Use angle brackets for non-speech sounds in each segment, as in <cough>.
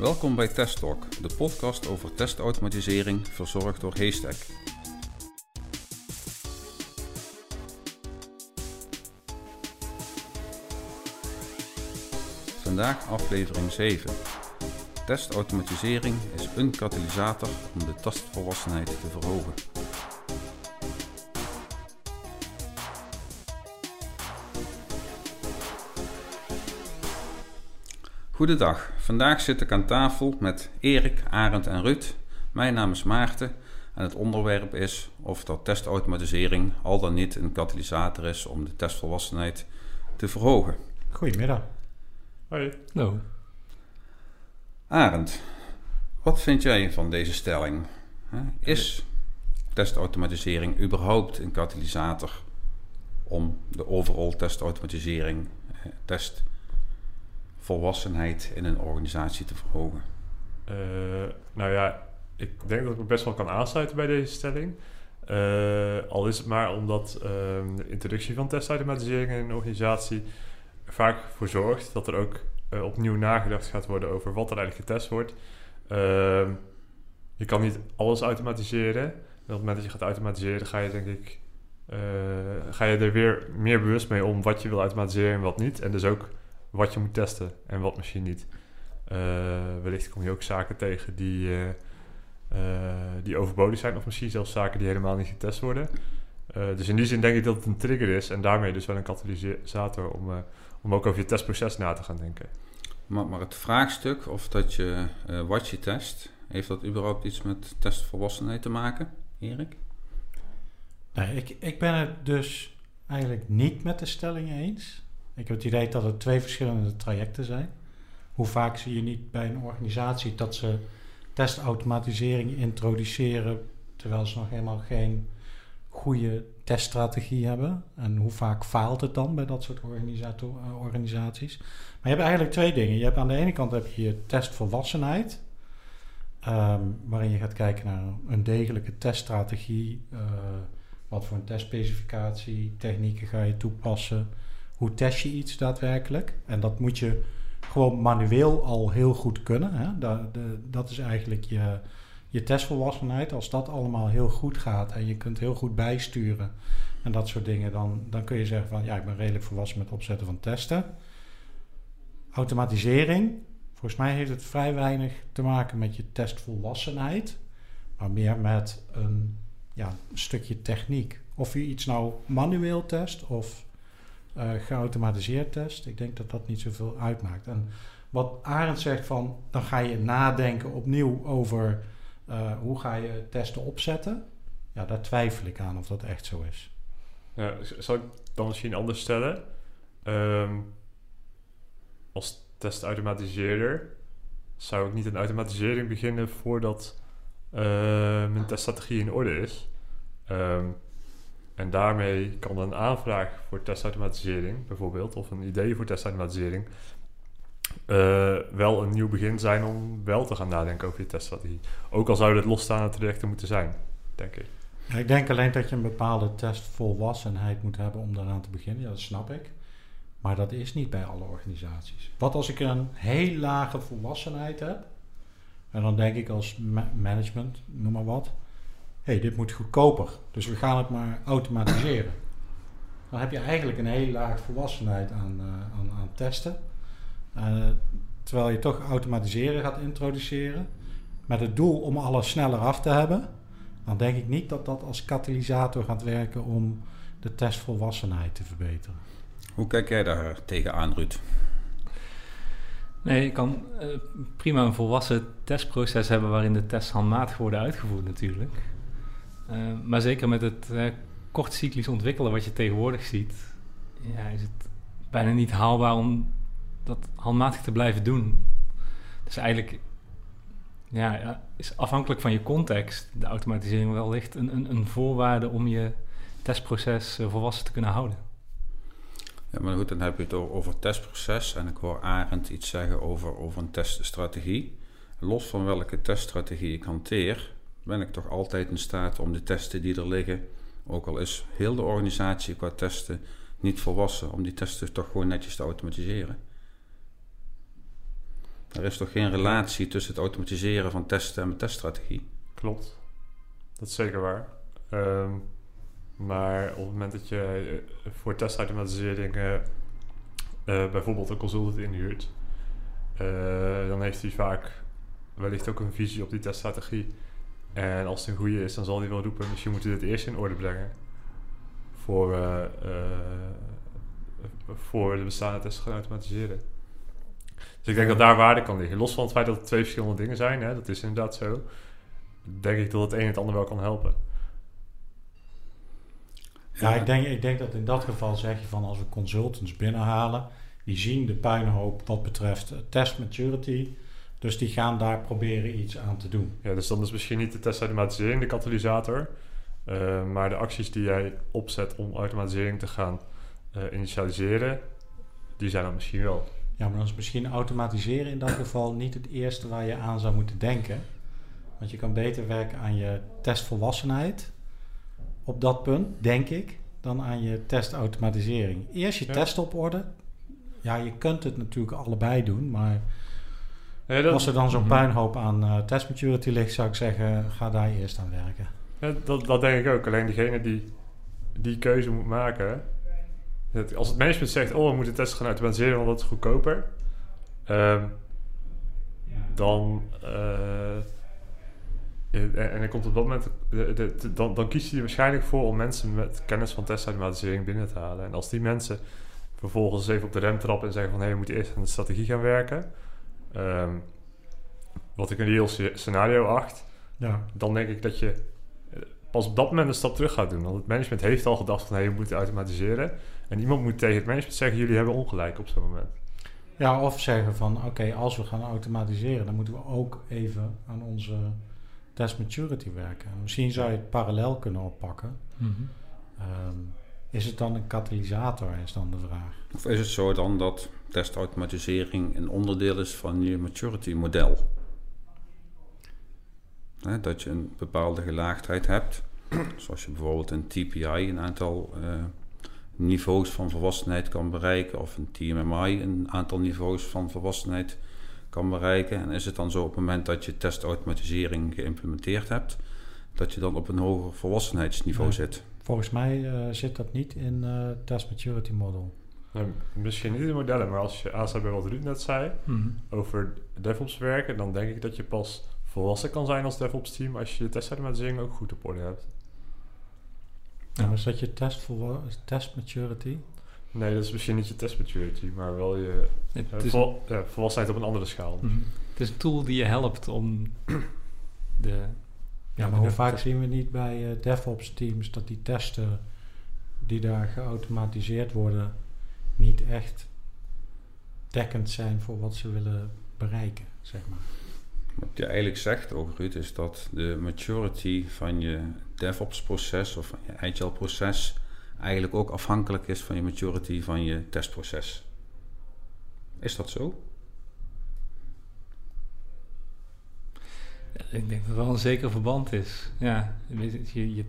Welkom bij Test Talk, de podcast over testautomatisering verzorgd door Haystack. Vandaag aflevering 7. Testautomatisering is een katalysator om de testvolwassenheid te verhogen. Goedendag, vandaag zit ik aan tafel met Erik, Arend en Ruud. Mijn naam is Maarten en het onderwerp is of dat testautomatisering al dan niet een katalysator is om de testvolwassenheid te verhogen. Goedemiddag. Hoi. Hallo. Arend, wat vind jij van deze stelling? Is testautomatisering überhaupt een katalysator om de overall testautomatisering, eh, testvolwassenheid in een organisatie te verhogen? Uh, nou ja, ik denk dat ik me best wel kan aansluiten bij deze stelling. Uh, al is het maar omdat uh, de introductie van testautomatisering in een organisatie vaak voor zorgt dat er ook uh, opnieuw nagedacht gaat worden over wat er eigenlijk getest wordt. Ehm, je kan niet alles automatiseren. En op het moment dat je gaat automatiseren, ga je denk ik ga je er weer meer bewust mee om wat je wil automatiseren en wat niet. En dus ook wat je moet testen en wat misschien niet. Uh, wellicht kom je ook zaken tegen die, die overbodig zijn, of misschien zelfs zaken die helemaal niet getest worden. dus in die zin denk ik dat het een trigger is en daarmee dus wel een katalysator om om ook over je testproces na te gaan denken. Maar, maar het vraagstuk of dat je uh, wat je test, heeft dat überhaupt iets met testvolwassenheid te maken, Erik? Nee, ik, ik ben het dus eigenlijk niet met de stelling eens. Ik heb het idee dat het twee verschillende trajecten zijn. Hoe vaak zie je niet bij een organisatie dat ze testautomatisering introduceren terwijl ze nog helemaal geen goede teststrategie hebben? En hoe vaak faalt het dan bij dat soort uh, organisaties? Maar je hebt eigenlijk twee dingen. Je hebt aan de ene kant heb je je testvolwassenheid, um, waarin je gaat kijken naar een degelijke teststrategie. Uh, wat voor een testspecificatie, technieken ga je toepassen? Hoe test je iets daadwerkelijk? En dat moet je gewoon manueel al heel goed kunnen. Hè? Dat, de, dat is eigenlijk je, je testvolwassenheid, als dat allemaal heel goed gaat en je kunt heel goed bijsturen en dat soort dingen, dan, dan kun je zeggen van ja, ik ben redelijk volwassen met opzetten van testen. Automatisering, volgens mij heeft het vrij weinig te maken met je testvolwassenheid, maar meer met een, ja, een stukje techniek. Of je iets nou manueel test of uh, geautomatiseerd test, ik denk dat dat niet zoveel uitmaakt. En wat Arend zegt van, dan ga je nadenken opnieuw over uh, hoe ga je testen opzetten? Ja, daar twijfel ik aan of dat echt zo is. Ja, zal ik dan misschien anders stellen? Um, als testautomatiseerder zou ik niet een automatisering beginnen voordat uh, mijn teststrategie in orde is. Um, en daarmee kan een aanvraag voor testautomatisering bijvoorbeeld, of een idee voor testautomatisering, uh, wel een nieuw begin zijn om wel te gaan nadenken over je teststrategie. Ook al zouden het losstaande trajecten moeten zijn, denk ik. Ik denk alleen dat je een bepaalde testvolwassenheid moet hebben om daaraan te beginnen. Ja, dat snap ik. Maar dat is niet bij alle organisaties. Wat als ik een heel lage volwassenheid heb, en dan denk ik als ma management, noem maar wat, hé, hey, dit moet goedkoper, dus we gaan het maar automatiseren. Dan heb je eigenlijk een heel laag volwassenheid aan, uh, aan, aan testen. Uh, terwijl je toch automatiseren gaat introduceren met het doel om alles sneller af te hebben, dan denk ik niet dat dat als katalysator gaat werken om de testvolwassenheid te verbeteren. Hoe kijk jij daar tegenaan, Ruud? Nee, je kan uh, prima een volwassen testproces hebben waarin de tests handmatig worden uitgevoerd natuurlijk. Uh, maar zeker met het kortcyclisch ontwikkelen wat je tegenwoordig ziet, ja, is het bijna niet haalbaar om dat handmatig te blijven doen. Dus eigenlijk ja, is afhankelijk van je context de automatisering wellicht een, een, een voorwaarde om je testproces uh, volwassen te kunnen houden. Ja, maar goed, dan heb je het over testproces en ik hoor Arend iets zeggen over, over een teststrategie. Los van welke teststrategie ik hanteer, ben ik toch altijd in staat om de testen die er liggen, ook al is heel de organisatie qua testen niet volwassen, om die testen toch gewoon netjes te automatiseren. Er is toch geen relatie tussen het automatiseren van testen en mijn teststrategie? Klopt. Dat is zeker waar. Ehm, maar op het moment dat je eh, voor testautomatisering eh, bijvoorbeeld een consultant inhuurt, eh, dan heeft hij vaak wellicht ook een visie op die teststrategie. En als het een goede is, dan zal hij wel roepen: misschien moeten we dit eerst in orde brengen. Voor, eh, eh, voor de bestaande tests gaan automatiseren. Dus ik denk dat daar waarde kan liggen. Los van het feit dat het twee verschillende dingen zijn, hè, dat is inderdaad zo. Denk ik dat het een het ander wel kan helpen. Ja, ik denk, ik denk dat in dat geval zeg je van als we consultants binnenhalen, die zien de puinhoop wat betreft test maturity. Dus die gaan daar proberen iets aan te doen. Ja, dus dan is misschien niet de testautomatisering de katalysator. eh, maar de acties die jij opzet om automatisering te gaan eh, initialiseren, die zijn dan misschien wel. Ja, maar dan is misschien automatiseren in dat geval niet het eerste waar je aan zou moeten denken. Want je kan beter werken aan je testvolwassenheid op dat punt, denk ik, dan aan je testautomatisering. Eerst je Ja. test op orde. Ja, je kunt het natuurlijk allebei doen, maar Ja, dat, als er dan zo'n Mhm. puinhoop aan eh test maturity ligt, zou ik zeggen, ga daar eerst aan werken. ja, dat, dat denk ik ook. Alleen degene die die keuze moet maken. dat als het management zegt: Oh, we moeten testen gaan automatiseren, want dat is goedkoper. ehm, dan. eh, en, dan komt op dat moment. de- de- de- dan, dan kiest hij er waarschijnlijk voor om mensen met kennis van testautomatisering binnen te halen. En als die mensen vervolgens even op de rem trappen en zeggen: van hé, we moeten eerst aan de strategie gaan werken. Ehm, wat ik een sce- scenario acht Ja, dan denk ik dat je eh, pas op dat moment een stap terug gaat doen. Want het management heeft al gedacht van... hé, we moeten automatiseren. En iemand moet tegen het management zeggen... jullie hebben ongelijk op zo'n moment. ja of zeggen van oké, als we gaan automatiseren, dan moeten we ook even aan onze test maturity werken. Misschien zou je het parallel kunnen oppakken. Mhm. Ehm, is het dan een katalysator, is dan de vraag. Of is het zo dan dat testautomatisering een onderdeel is van je maturity model? Dat je een bepaalde gelaagdheid hebt, zoals je bijvoorbeeld een TPI een aantal eh, niveaus van volwassenheid kan bereiken, of een TMMI een aantal niveaus van volwassenheid kan bereiken. En is het dan zo op het moment dat je testautomatisering geïmplementeerd hebt, dat je dan op een hoger volwassenheidsniveau zit? Volgens mij eh, zit dat niet in eh test maturity model. Nou, misschien niet in modellen, maar als je aansluit bij wat Ruud net zei... Mhm. over DevOps werken... dan denk ik dat je pas volwassen kan zijn als DevOps team... als je de testautomatisering ook goed op orde hebt. Ja. Maar is dat je test, test maturity? Nee, dat is misschien niet je test maturity... maar wel je Het, eh, is, vol- ja, volwassenheid op een andere schaal. Mhm. het is een tool die je helpt om de... Ja, maar hoe vaak zien we niet bij eh, DevOps teams dat die testen die daar geautomatiseerd worden niet echt dekkend zijn voor wat ze willen bereiken, zeg maar. Wat je eigenlijk zegt ook, Ruud, is dat de maturity van je DevOps-proces of van je Agile-proces eigenlijk ook afhankelijk is van je maturity van je testproces. Is dat zo? Ik denk dat er wel een zeker verband is. Ja, je, je,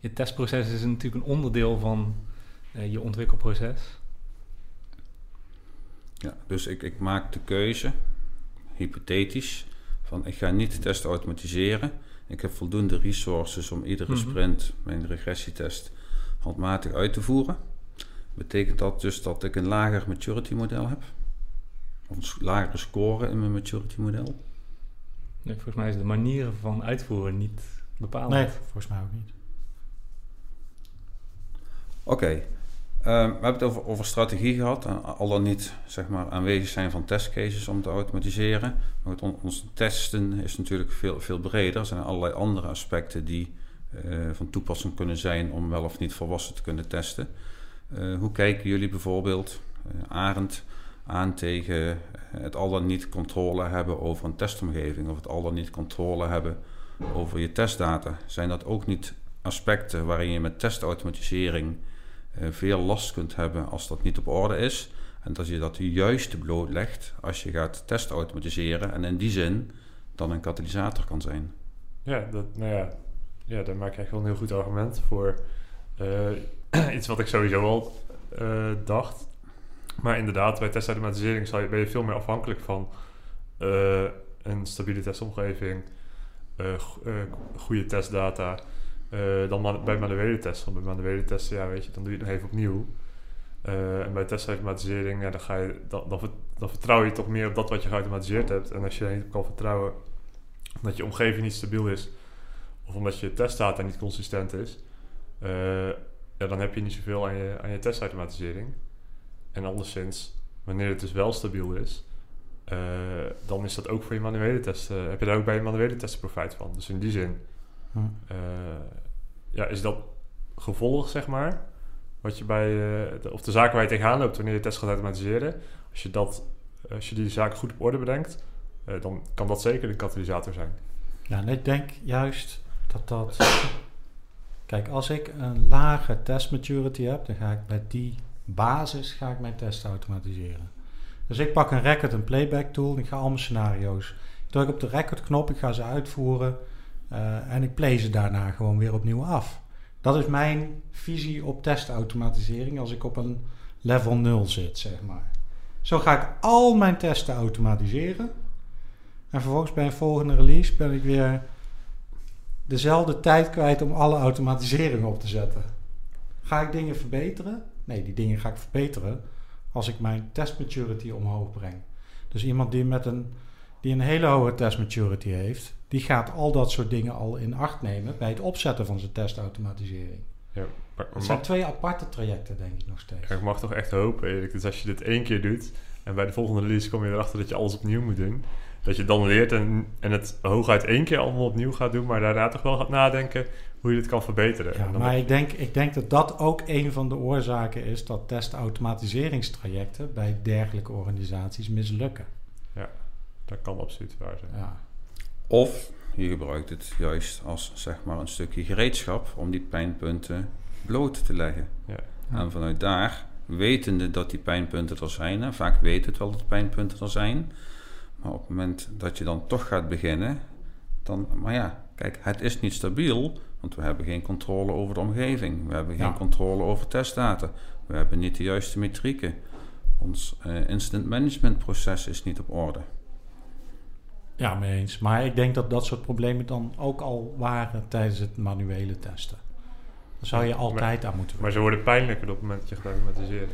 je, testproces is natuurlijk een onderdeel van eh, je ontwikkelproces. Ja, dus ik, ik maak de keuze, hypothetisch, van ik ga niet testen automatiseren. Ik heb voldoende resources om iedere Mhm. sprint mijn regressietest handmatig uit te voeren. Betekent dat dus dat ik een lager maturity model heb? Of een lagere score in mijn maturity model? Nee, volgens mij is de manier van uitvoeren niet bepaald. Nee, volgens mij ook niet. Oké, Ehm, we hebben het over, over strategie gehad. en al dan niet zeg maar, aanwezig zijn van testcases om te automatiseren. Maar on- ons testen is natuurlijk veel, veel breder. Er zijn allerlei andere aspecten die eh, van toepassing kunnen zijn om wel of niet volwassen te kunnen testen. Eh, hoe kijken jullie bijvoorbeeld, eh Arend, aan tegen het al dan niet controle hebben over een testomgeving of het al dan niet controle hebben over je testdata? Zijn dat ook niet aspecten waarin je met testautomatisering eh, veel last kunt hebben als dat niet op orde is. En dat je dat juist blootlegt als je gaat testautomatiseren en in die zin dan een katalysator kan zijn. Ja, dat, nou ja, ja, daar maak ik echt wel een heel goed argument voor. eh, <clears throat> iets wat ik sowieso al eh, dacht. Maar inderdaad, bij testautomatisering ben je veel meer afhankelijk van eh, een stabiele testomgeving, eh, eh, goede testdata, dan bij manuele testen. Want bij manuele testen, ja, weet je, dan doe je het nog even opnieuw. En bij testautomatisering, ja, dan, ga je, vertrouw je toch meer op dat wat je geautomatiseerd hebt. En als je er niet op kan vertrouwen dat je omgeving niet stabiel is, of omdat je testdata niet consistent is, ja, dan heb je niet zoveel aan je, aan je testautomatisering. En anderszins, wanneer het dus wel stabiel is, eh, dan is dat ook voor je manuele testen. Heb je daar ook bij je manuele testen profijt van. Dus in die zin Hm. eh, ja, is dat gevolg, zeg maar, wat je bij, eh, de, of de zaken waar je tegenaan loopt wanneer je test gaat automatiseren. Als je, dat, als je die zaken goed op orde brengt, eh, dan kan dat zeker een katalysator zijn. Ja, en ik denk juist dat dat... <coughs> Kijk, als ik een lage test maturity heb, dan ga ik bij die basis ga ik mijn test automatiseren. Dus ik pak een record en playback tool, ik ga al mijn scenario's. Ik druk op de record knop, ik ga ze uitvoeren eh, en ik play ze daarna gewoon weer opnieuw af. Dat is mijn visie op testautomatisering als ik op een level 0 zit, zeg maar. Zo ga ik al mijn testen automatiseren. En vervolgens bij een volgende release ben ik weer dezelfde tijd kwijt om alle automatiseringen op te zetten. Ga ik dingen verbeteren? Nee, die dingen ga ik verbeteren als ik mijn test maturity omhoog breng. Dus iemand die met een, die een hele hoge test maturity heeft, die gaat al dat soort dingen al in acht nemen bij het opzetten van zijn testautomatisering. Maar, Het zijn twee aparte trajecten, denk ik nog steeds. ik mag toch echt hopen, Erik, dat als je dit één keer doet en bij de volgende release kom je erachter dat je alles opnieuw moet doen, dat je dan leert en, en het hooguit één keer allemaal opnieuw gaat doen, maar daarna toch wel gaat nadenken hoe je dit kan verbeteren. Ja, En maar ik denk, ik denk dat dat ook een van de oorzaken is dat testautomatiseringstrajecten bij dergelijke organisaties mislukken. je- dat kan absoluut waar zijn. Ja. Of je gebruikt het juist als zeg maar een stukje gereedschap om die pijnpunten bloot te leggen. Ja. En vanuit daar, wetende dat die pijnpunten er zijn, hè, vaak weet het wel dat pijnpunten er zijn, maar op het moment dat je dan toch gaat beginnen, dan, maar ja, kijk, het is niet stabiel, want we hebben geen controle over de omgeving, we hebben geen Ja. controle over testdata, we hebben niet de juiste metrieken, ons eh, incident management proces is niet op orde. Ja, mee eens. Maar ik denk dat dat soort problemen dan ook al waren tijdens het manuele testen. Daar zou je altijd aan moeten Maar ze worden pijnlijker op het moment dat je gaat automatiseren.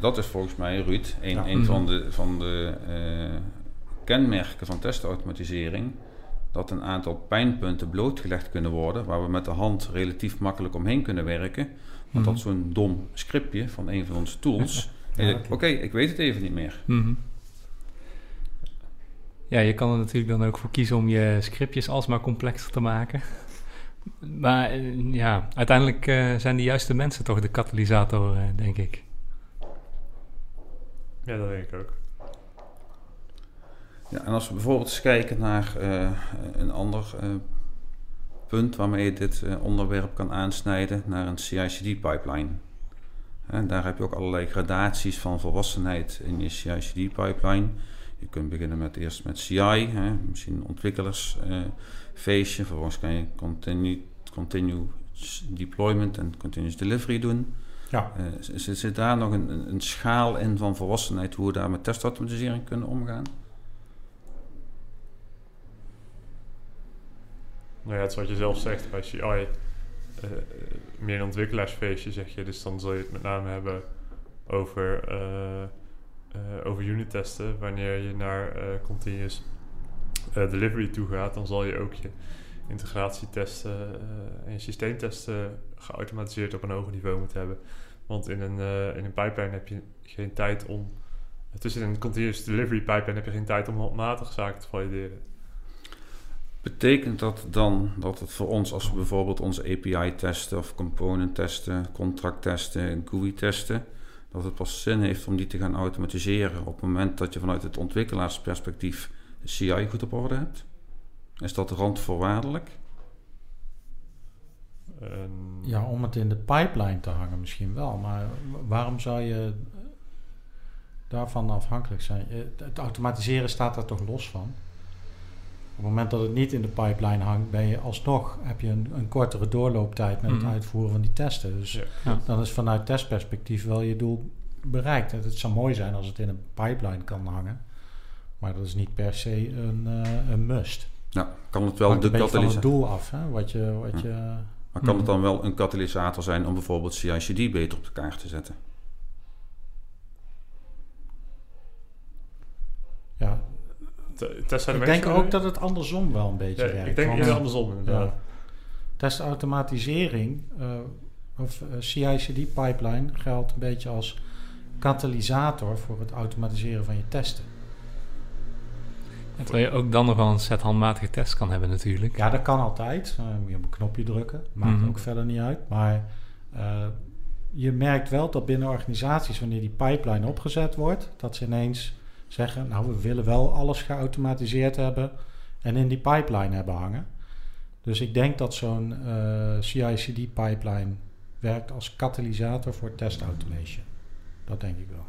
Dat is volgens mij, Ruud, een, Ja. een Mhm. van de, van de eh, kenmerken van testautomatisering. Dat een aantal pijnpunten blootgelegd kunnen worden, waar we met de hand relatief makkelijk omheen kunnen werken. Want Mhm. dat zo'n dom scriptje van een van onze tools. <laughs> Ja, Oké, ik weet het even niet meer. Mhm. Ja, je kan er natuurlijk dan ook voor kiezen om je scriptjes alsmaar complexer te maken. <laughs> Maar eh, ja, uiteindelijk eh, zijn de juiste mensen toch de katalysator, eh, denk ik. Ja, dat denk ik ook. Ja, en als we bijvoorbeeld eens kijken naar eh, een ander eh, punt waarmee je dit eh, onderwerp kan aansnijden, naar een CI/CD-pipeline. daar heb je ook allerlei gradaties van volwassenheid in je CI/CD-pipeline. Je kunt beginnen met eerst met CI, hè, misschien een ontwikkelaarsfeestje. vervolgens kan je continue, continuous deployment en continuous delivery doen. Ja. Zit, zit daar nog een, een, een schaal in van volwassenheid hoe we daar met testautomatisering kunnen omgaan? Nou ja, het is wat je zelf zegt bij CI. eh, meer een ontwikkelaarsfeestje zeg je. Dus dan zul je het met name hebben over, eh eh over unit testen. Wanneer je naar eh, continuous eh, delivery toe gaat, dan zal je ook je integratietesten eh, en je systeemtesten geautomatiseerd op een hoger niveau moeten hebben. Want in een, eh, in een pipeline heb je geen tijd om. Tussen een continuous delivery pipeline heb je geen tijd om handmatig zaken te valideren. Betekent dat dan dat het voor ons, als we bijvoorbeeld onze API testen of component testen, contract testen, GUI testen, dat het pas zin heeft om die te gaan automatiseren op het moment dat je vanuit het ontwikkelaarsperspectief de CI goed op orde hebt? Is dat randvoorwaardelijk? Ja, om het in de pipeline te hangen misschien wel. Maar waarom zou je daarvan afhankelijk zijn? Eh, Het automatiseren staat daar toch los van? Op het moment dat het niet in de pipeline hangt, ben je alsnog, heb je een, een kortere doorlooptijd met Mhm. het uitvoeren van die testen. Dus Ja. Ja. dan is vanuit testperspectief wel je doel bereikt. Het zou mooi zijn als het in een pipeline kan hangen. Maar dat is niet per se een, eh, een must. Ja, kan het wel de van het katalysator... doel af, hè? Wat je, wat Ja. je, Maar kan het Mhm. dan wel een katalysator zijn om bijvoorbeeld CICD beter op de kaart te zetten? ja, Test ik denk ook dat het andersom wel een beetje Ja, werkt. ik denk eerder andersom inderdaad. Ja. Testautomatisering eh, of eh, CI/CD pipeline geldt een beetje als katalysator voor het automatiseren van je testen. En terwijl je ook dan nog wel een set handmatige tests kan hebben natuurlijk. Ja, dat kan altijd. Eh, moet je op een knopje drukken. Maakt Mhm. ook verder niet uit. Maar eh, je merkt wel dat binnen organisaties, wanneer die pipeline opgezet wordt, dat ze ineens zeggen: Nou, we willen wel alles geautomatiseerd hebben en in die pipeline hebben hangen. Dus ik denk dat zo'n eh CI/CD pipeline werkt als katalysator voor test automation. Dat denk ik wel.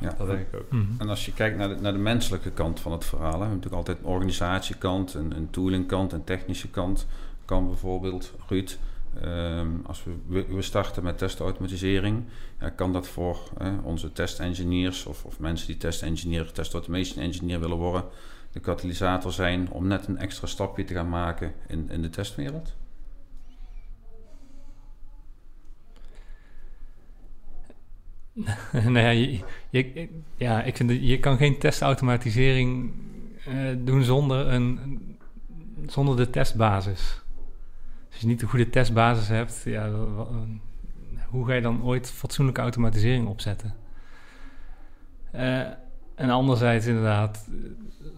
Ja, Dat denk ik ook. Mhm. En als je kijkt naar de, naar de menselijke kant van het verhaal, hè, we hebben natuurlijk altijd een organisatiekant, een, een toolingkant, een technische kant. Kan bijvoorbeeld, Ruud, ehm, als we, we, starten met testautomatisering, kan dat voor onze testengineers of, of mensen die testengineer, test automation engineer willen worden, de katalysator zijn om net een extra stapje te gaan maken in, in de testwereld? <laughs> nou ja, je, je- ja, ik vind je kan geen testautomatisering eh, doen zonder, een- zonder de testbasis. Als je niet de goede testbasis hebt, ja, hoe ga je dan ooit fatsoenlijke automatisering opzetten? Eh, en anderzijds inderdaad, eh,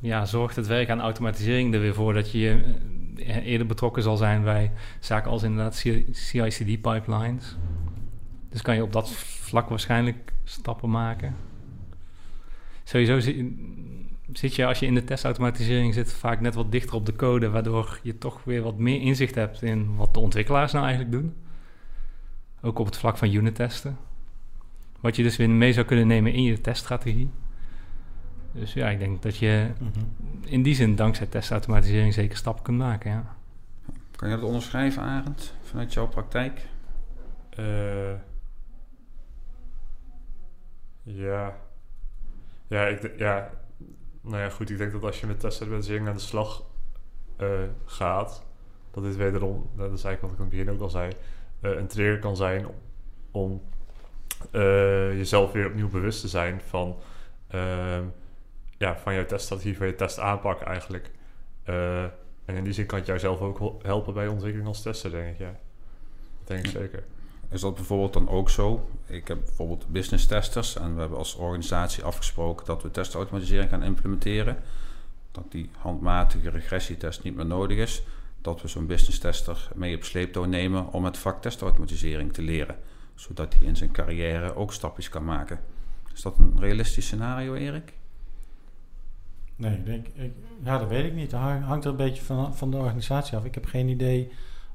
ja, zorgt het werk aan automatisering er weer voor dat je eh, eerder betrokken zal zijn bij zaken als inderdaad CI/CD pipelines. Dus kan je op dat vlak waarschijnlijk stappen maken. Sowieso zi- zit je als je in de testautomatisering zit vaak net wat dichter op de code, waardoor je toch weer wat meer inzicht hebt in wat de ontwikkelaars nou eigenlijk doen. Ook op het vlak van unit testen. Wat je dus weer mee zou kunnen nemen in je teststrategie. Dus ja, ik denk dat je in die zin dankzij testautomatisering zeker stappen kunt maken. Ja. Kan je dat onderschrijven, Arend, vanuit jouw praktijk? Eh, ja. Ja, ik, ja. Nou ja, goed. Ik denk dat als je met testautomatisering aan de slag eh, gaat, dat dit wederom, dat is eigenlijk wat ik aan het begin ook al zei, eh, een trigger kan zijn om eh, jezelf weer opnieuw bewust te zijn van, ehm, ja, van jouw teststrategie, van je testaanpak eigenlijk. En in die zin kan het jou zelf ook hel- helpen bij ontwikkeling als tester, denk ik. Ja. Dat denk ik <clears throat> zeker. Is dat bijvoorbeeld dan ook zo? Ik heb bijvoorbeeld business testers en we hebben als organisatie afgesproken dat we testautomatisering gaan implementeren. Dat die handmatige regressietest niet meer nodig is. Dat we zo'n business tester mee op sleeptouw nemen om het vak testautomatisering te leren. Zodat hij in zijn carrière ook stapjes kan maken. Is dat een realistisch scenario, Erik? Nee, ik denk, ik, ja, dat weet ik niet. Dat hang- hangt er een beetje van, van de organisatie af. Ik heb geen idee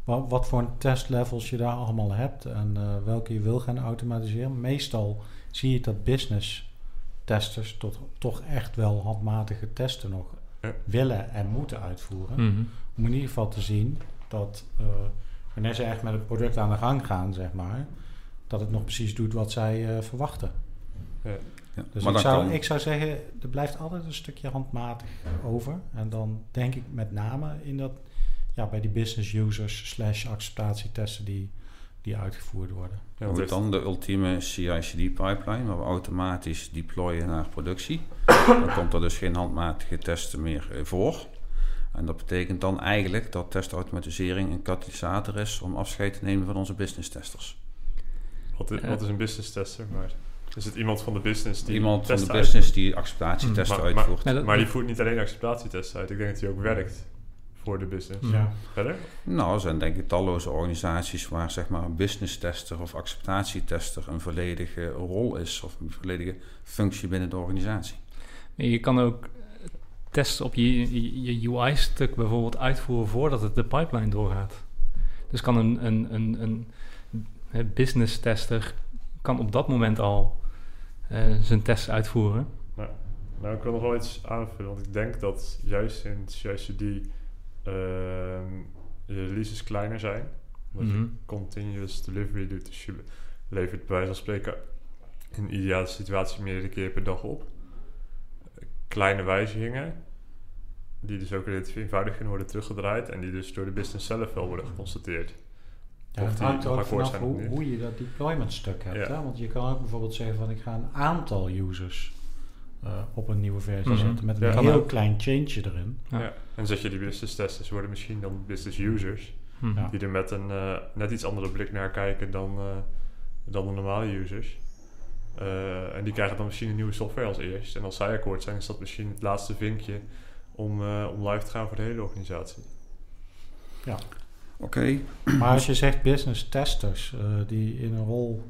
wat, wat voor testlevels je daar allemaal hebt en eh, welke je wil gaan automatiseren. Meestal zie je dat business testers tot, toch echt wel handmatige testen nog Ja. willen en moeten uitvoeren. Mhm. Om in ieder geval te zien dat eh, wanneer ze echt met het product aan de gang gaan, zeg maar, dat het nog precies doet wat zij eh, verwachten. Ja. Ja, Dus ik zou, kan- ik zou zeggen, er blijft altijd een stukje handmatig over. En dan denk ik met name in dat, ja, bij die business users slash acceptatietesten die, die uitgevoerd worden. Ja, het- dan de ultieme CI/CD pipeline, waar we automatisch deployen naar productie. <coughs> dan komt er dus geen handmatige testen meer eh, voor. En dat betekent dan eigenlijk dat testautomatisering een katalysator is om afscheid te nemen van onze business testers. Wat, i- Ja. wat is een business tester? Maar is het iemand van de business die Iemand van de business die acceptatietesten Hmm, maar- uitvoert. Maar die voert niet alleen acceptatietesten uit. Ik denk dat hij ook werkt voor de business. Ja. Verder? Nou, er zijn denk ik talloze organisaties waar zeg maar een business tester of acceptatietester een volledige rol is of een volledige functie binnen de organisatie. Je kan ook tests op je, je, je UI-stuk bijvoorbeeld uitvoeren voordat het de pipeline doorgaat. Dus kan een, een, een, een, hè, business tester kan op dat moment al eh, zijn tests uitvoeren. Nou, ik wil nog wel iets aanvullen. Want ik denk dat juist in CICD ehm je releases kleiner zijn. Omdat Mhm. je continuous delivery doet. Dus je levert bij wijze van spreken in een ideale situatie meerdere keer per dag op. kleine wijzigingen, die dus ook relatief eenvoudig kunnen worden teruggedraaid en die dus door de business zelf wel worden geconstateerd. Ja, het hangt er ook vanaf hoe, hoe je dat deployment stuk hebt. Ja. Hè? Want je kan ook bijvoorbeeld zeggen van ik ga een aantal users eh, op een nieuwe versie Mhm. zetten met Ja, een heel klein change erin. Ja. Ja. En zet je die business testers worden misschien dan business users, Hm. Ja. die er met een eh, net iets andere blik naar kijken dan, eh, dan de normale users. Eh, en die krijgen dan misschien een nieuwe software als eerst. En als zij akkoord zijn, is dat misschien het laatste vinkje om, eh, om live te gaan voor de hele organisatie. Oké, <clears throat> Maar als je zegt business testers eh, die in een rol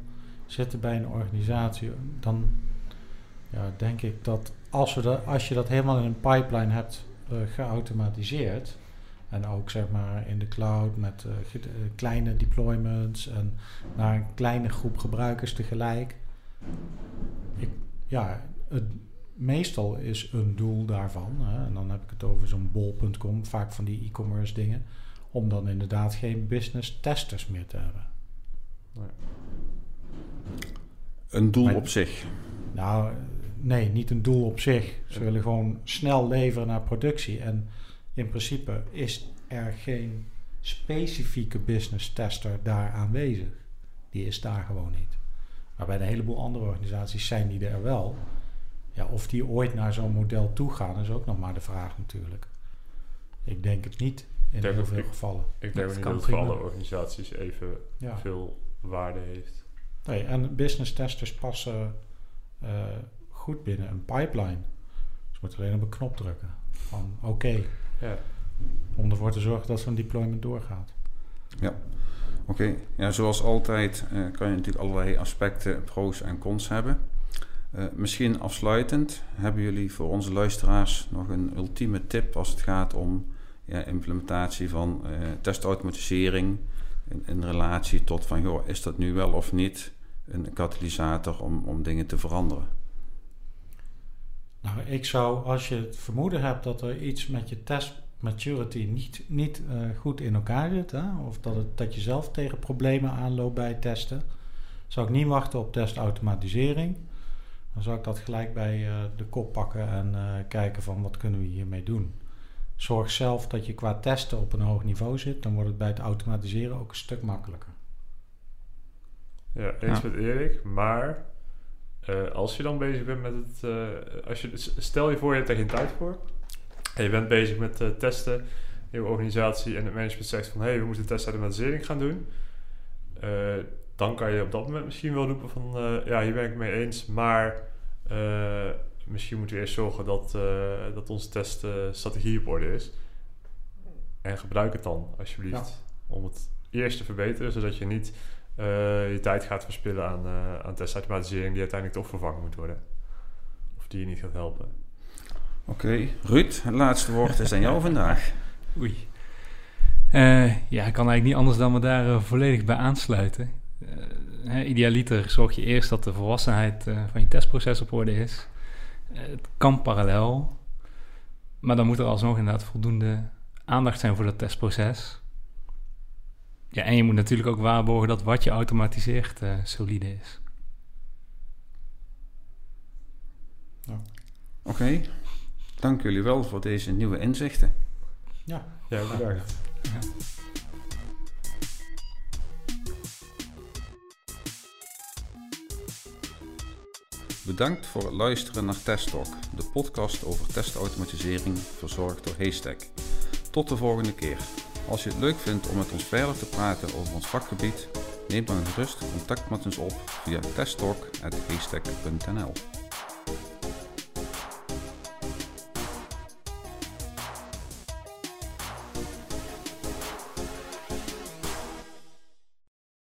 zitten bij een organisatie, dan ja, denk ik dat als, we dat als je dat helemaal in een pipeline hebt eh, geautomatiseerd, en ook zeg maar in de cloud met eh, eh, kleine deployments en naar een kleine groep gebruikers tegelijk. Ik, ja, het, meestal is een doel daarvan, hè, en dan heb ik het over zo'n bol.com, vaak van die e-commerce dingen, om dan inderdaad geen business testers meer te hebben. een doel Maar- op zich. Nou, nee, niet een doel op zich. Ze willen gewoon snel leveren naar productie. En in principe is er geen specifieke business tester daar aanwezig. Die is daar gewoon niet. Maar bij een heleboel andere organisaties zijn die er wel. Ja, of die ooit naar zo'n model toe gaan, is ook nog maar de vraag natuurlijk. Ik denk het niet in denk heel veel niet. gevallen. Ik Dat denk ook niet dat alle organisaties even Ja. veel waarde heeft. Nee, en business testers passen eh, goed binnen een pipeline. Ze moeten alleen op een knop drukken. Van oké, Ja. om ervoor te zorgen dat zo'n deployment doorgaat. Oké, ja, zoals altijd eh, kan je natuurlijk allerlei aspecten, pro's en cons hebben. Eh, misschien afsluitend, hebben jullie voor onze luisteraars nog een ultieme tip als het gaat om ja, implementatie van eh, testautomatisering in, in relatie tot van, joh, is dat nu wel of niet een katalysator om, om dingen te veranderen? Nou, ik zou, als je het vermoeden hebt dat er iets met je test maturity niet, niet eh, goed in elkaar zit, hè, of dat, het, dat je zelf tegen problemen aanloopt bij het testen, zou ik niet wachten op testautomatisering. Dan zou ik dat gelijk bij eh, de kop pakken en eh, kijken van wat kunnen we hiermee doen. Zorg zelf dat je qua testen op een hoog niveau zit, dan wordt het bij het automatiseren ook een stuk makkelijker. Ja, eens Ja. met Erik. Maar eh, als je dan bezig bent met het... eh, als je, stel je voor, je hebt er geen tijd voor. En je bent bezig met eh, testen in je organisatie. En het management zegt van... Hé, hey, we moeten testautomatisering gaan doen. Dan kan je op dat moment misschien wel roepen van... ja, hier ben ik het mee eens. Maar misschien moeten we eerst zorgen dat, dat onze teststrategie op orde is. En gebruik het dan, alsjeblieft. Om het eerst te verbeteren, zodat je niet je tijd gaat verspillen aan, eh aan testautomatisering die uiteindelijk toch vervangen moet worden. Of die je niet gaat helpen. Oké, Ruud, het laatste woord is aan jou vandaag. <laughs> Oei. Eh, ja, ik kan eigenlijk niet anders dan me daar eh, volledig bij aansluiten. Eh, hè, idealiter zorg je eerst dat de volwassenheid eh, van je testproces op orde is. Eh, het kan parallel, maar dan moet er alsnog inderdaad voldoende aandacht zijn voor dat testproces. Ja, en je moet natuurlijk ook waarborgen dat wat je automatiseert eh, solide is. Oké, dank jullie wel voor deze nieuwe inzichten. Ja, Ja, bedankt. Bedankt voor het luisteren naar Test Talk, de podcast over testautomatisering verzorgd door Haystack. Tot de volgende keer. Als je het leuk vindt om met ons verder te praten over ons vakgebied, neem dan gerust contact met ons op via testtalk.haystack.nl.